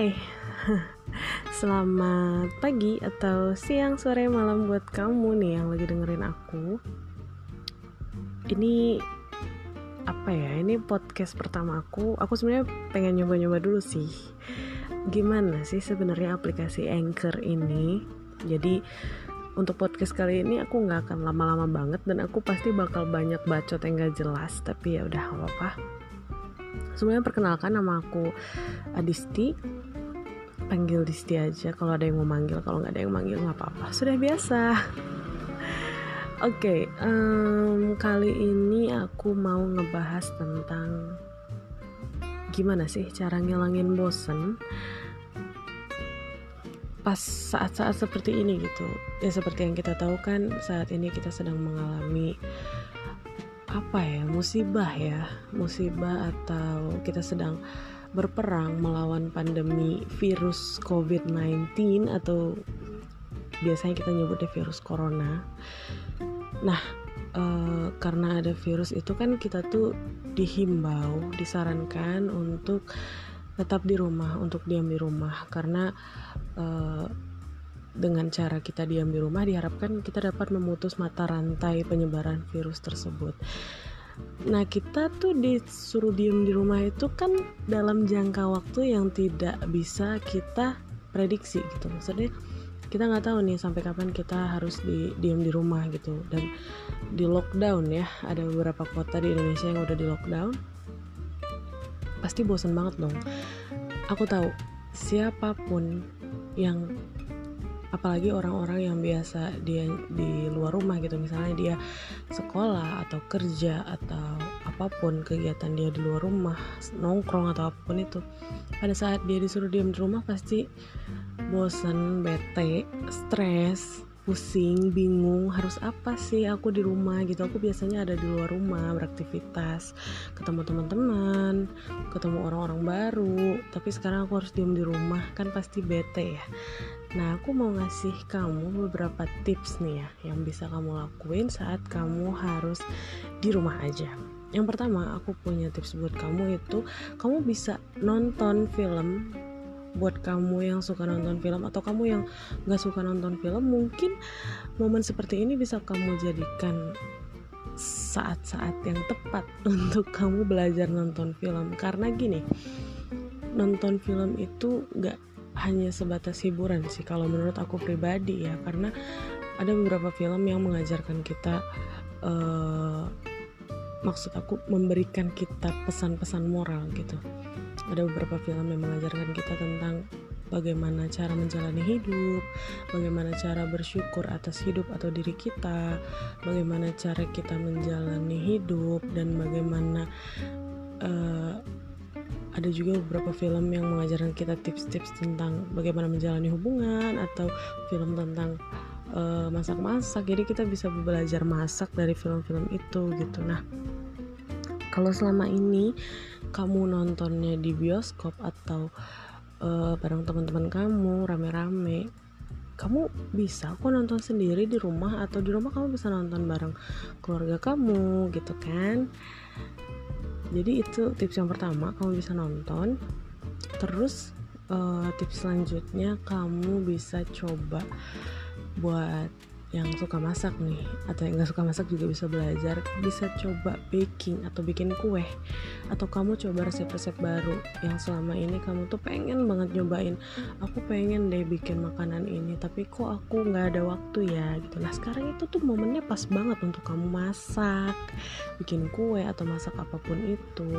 Hai, selamat pagi atau siang, sore, malam buat kamu nih yang lagi dengerin aku. Ini apa ya? Ini podcast pertama aku. Aku sebenarnya pengen nyoba-nyoba dulu sih. Gimana sih sebenarnya aplikasi Anchor ini? Jadi untuk podcast kali ini aku nggak akan lama-lama banget dan aku pasti bakal banyak bacot yang gak jelas. Tapi ya udah apa-apa Sebenarnya perkenalkan nama aku Adisti panggil Disti aja. Kalau ada yang mau manggil kalau nggak ada yang manggil nggak apa-apa. Sudah biasa. Oke okay, um, kali ini aku mau ngebahas tentang gimana sih cara ngilangin bosen pas saat-saat seperti ini gitu. Ya seperti yang kita tahu kan saat ini kita sedang mengalami apa ya musibah ya. Musibah atau kita sedang berperang melawan pandemi virus COVID-19 atau biasanya kita nyebutnya virus corona. Nah, e, karena ada virus itu kan kita tuh dihimbau, disarankan untuk tetap di rumah, untuk diam di rumah karena e, dengan cara kita diam di rumah diharapkan kita dapat memutus mata rantai penyebaran virus tersebut. Nah, kita tuh disuruh diem di rumah itu kan dalam jangka waktu yang tidak bisa kita prediksi gitu. Maksudnya kita nggak tahu nih sampai kapan kita harus di diem di rumah gitu dan di lockdown ya. Ada beberapa kota di Indonesia yang udah di lockdown. Pasti bosan banget dong. Aku tahu siapa pun yang apalagi orang-orang yang biasa dia di luar rumah gitu misalnya dia sekolah atau kerja atau apa pun kegiatan dia di luar rumah nongkrong atau apa pun itu pada saat dia disuruh diam di rumah pasti bosan bete stres pusing, bingung, harus apa sih aku di rumah gitu. Aku biasanya ada di luar rumah beraktivitas, ketemu teman-teman, ketemu orang-orang baru. Tapi sekarang aku harus diem di rumah, kan pasti bete ya. Nah, aku mau ngasih kamu beberapa tips nih ya yang bisa kamu lakuin saat kamu harus di rumah aja. Yang pertama, aku punya tips buat kamu itu kamu bisa nonton film buat kamu yang suka nonton film atau kamu yang gak suka nonton film mungkin momen seperti ini bisa kamu jadikan saat-saat yang tepat untuk kamu belajar nonton film karena gini nonton film itu gak hanya sebatas hiburan sih kalau menurut aku pribadi ya. Karena ada beberapa film yang mengajarkan kita uh, maksud aku memberikan kita pesan-pesan moral gitu. Ada beberapa film yang mengajarkan kita tentang bagaimana cara menjalani hidup, bagaimana cara bersyukur atas hidup atau diri kita, bagaimana cara kita menjalani hidup, dan bagaimana uh, ada juga beberapa film yang mengajarkan kita tips-tips tentang bagaimana menjalani hubungan atau film tentang uh, masak-masak. Jadi kita bisa belajar masak dari film-film itu gitu. Nah, kalau selama ini kamu nontonnya di bioskop atau uh, bareng teman-teman kamu rame-rame kamu bisa kok nonton sendiri di rumah atau di rumah kamu bisa nonton bareng keluarga kamu gitu kan jadi itu tips yang pertama kamu bisa nonton. Terus uh, tips selanjutnya kamu bisa coba buat yang suka masak nih atau yang gak suka masak juga bisa belajar bisa coba baking atau bikin kue atau kamu coba resep-resep baru yang selama ini kamu tuh pengen banget nyobain. Aku pengen deh bikin makanan ini tapi kok aku nggak ada waktu ya gitu. Nah sekarang itu tuh momennya pas banget untuk kamu masak bikin kue atau masak apa pun itu.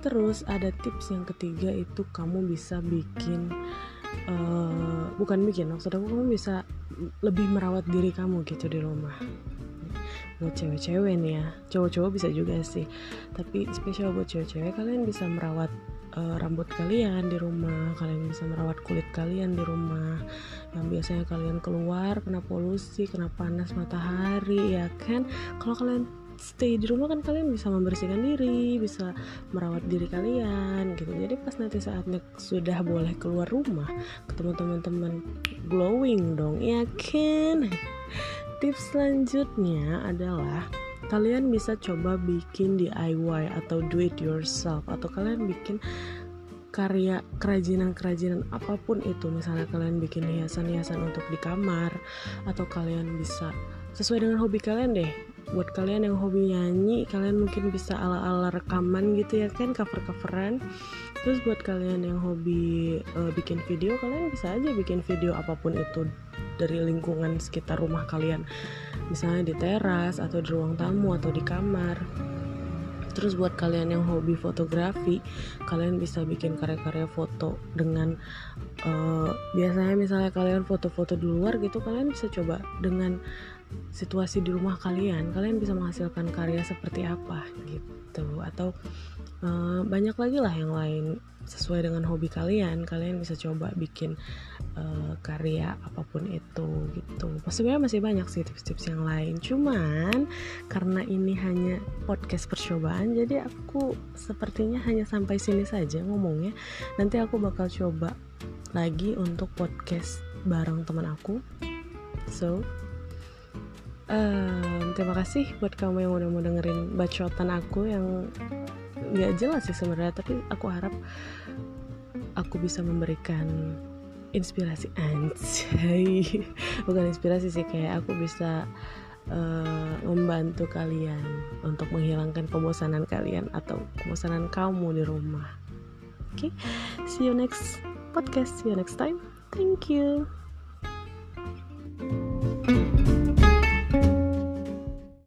Terus ada tips yang ketiga itu kamu bisa bikin uh, bukan bikin maksud aku kamu bisa lebih merawat diri kamu gitu di rumah. Buat cewek-cewek nih ya. Cowok-cowok bisa juga sih. Tapi spesial buat cewek-cewek kalian bisa merawat uh, rambut kalian di rumah. Kalian bisa merawat kulit kalian di rumah. Yang biasanya kalian keluar kena polusi kena panas matahari ya kan? Kalau kalian stay di rumah kan kalian bisa membersihkan diri bisa merawat diri kalian gitu. Jadi pas nanti saatnya sudah boleh keluar rumah ketemu teman-teman glowing dong ya kan? Tips selanjutnya adalah kalian bisa coba bikin DIY atau do it yourself atau kalian bikin karya kerajinan-kerajinan apa pun itu. Misalnya kalian bikin hiasan-hiasan untuk di kamar atau kalian bisa sesuai dengan hobi kalian deh buat kalian yang hobi nyanyi kalian mungkin bisa ala-ala rekaman gitu ya kan cover-coveran. Terus buat kalian yang hobi uh, bikin video kalian bisa aja bikin video apa pun itu dari lingkungan sekitar rumah kalian. Misalnya di teras atau di ruang tamu atau di kamar Terus buat kalian yang hobi fotografi, kalian bisa bikin karya-karya foto dengan uh, biasanya misalnya kalian foto-foto di luar gitu, kalian bisa coba dengan situasi di rumah kalian, kalian bisa menghasilkan karya seperti apa gitu. Atau uh, banyak lagi lah yang lain sesuai dengan hobi kalian. Kalian bisa coba bikin uh, karya apa pun itu gitu. Sebenarnya masih banyak sih tips-tips yang lain. Cuman karena ini hanya podcast percobaan jadi aku sepertinya hanya sampai sini saja ngomongnya. Nanti aku bakal coba lagi untuk podcast bareng teman aku. So um, terima kasih buat kamu yang udah mau dengerin bacotan aku yang nggak jelas sih sebenarnya tapi aku harap aku bisa memberikan inspirasi. Anjay. Bukan inspirasi sih kayak aku bisa uh, membantu kalian untuk menghilangkan kebosanan kalian atau kebosanan kamu di rumah. Oke okay? see you next podcast see you next time. Thank you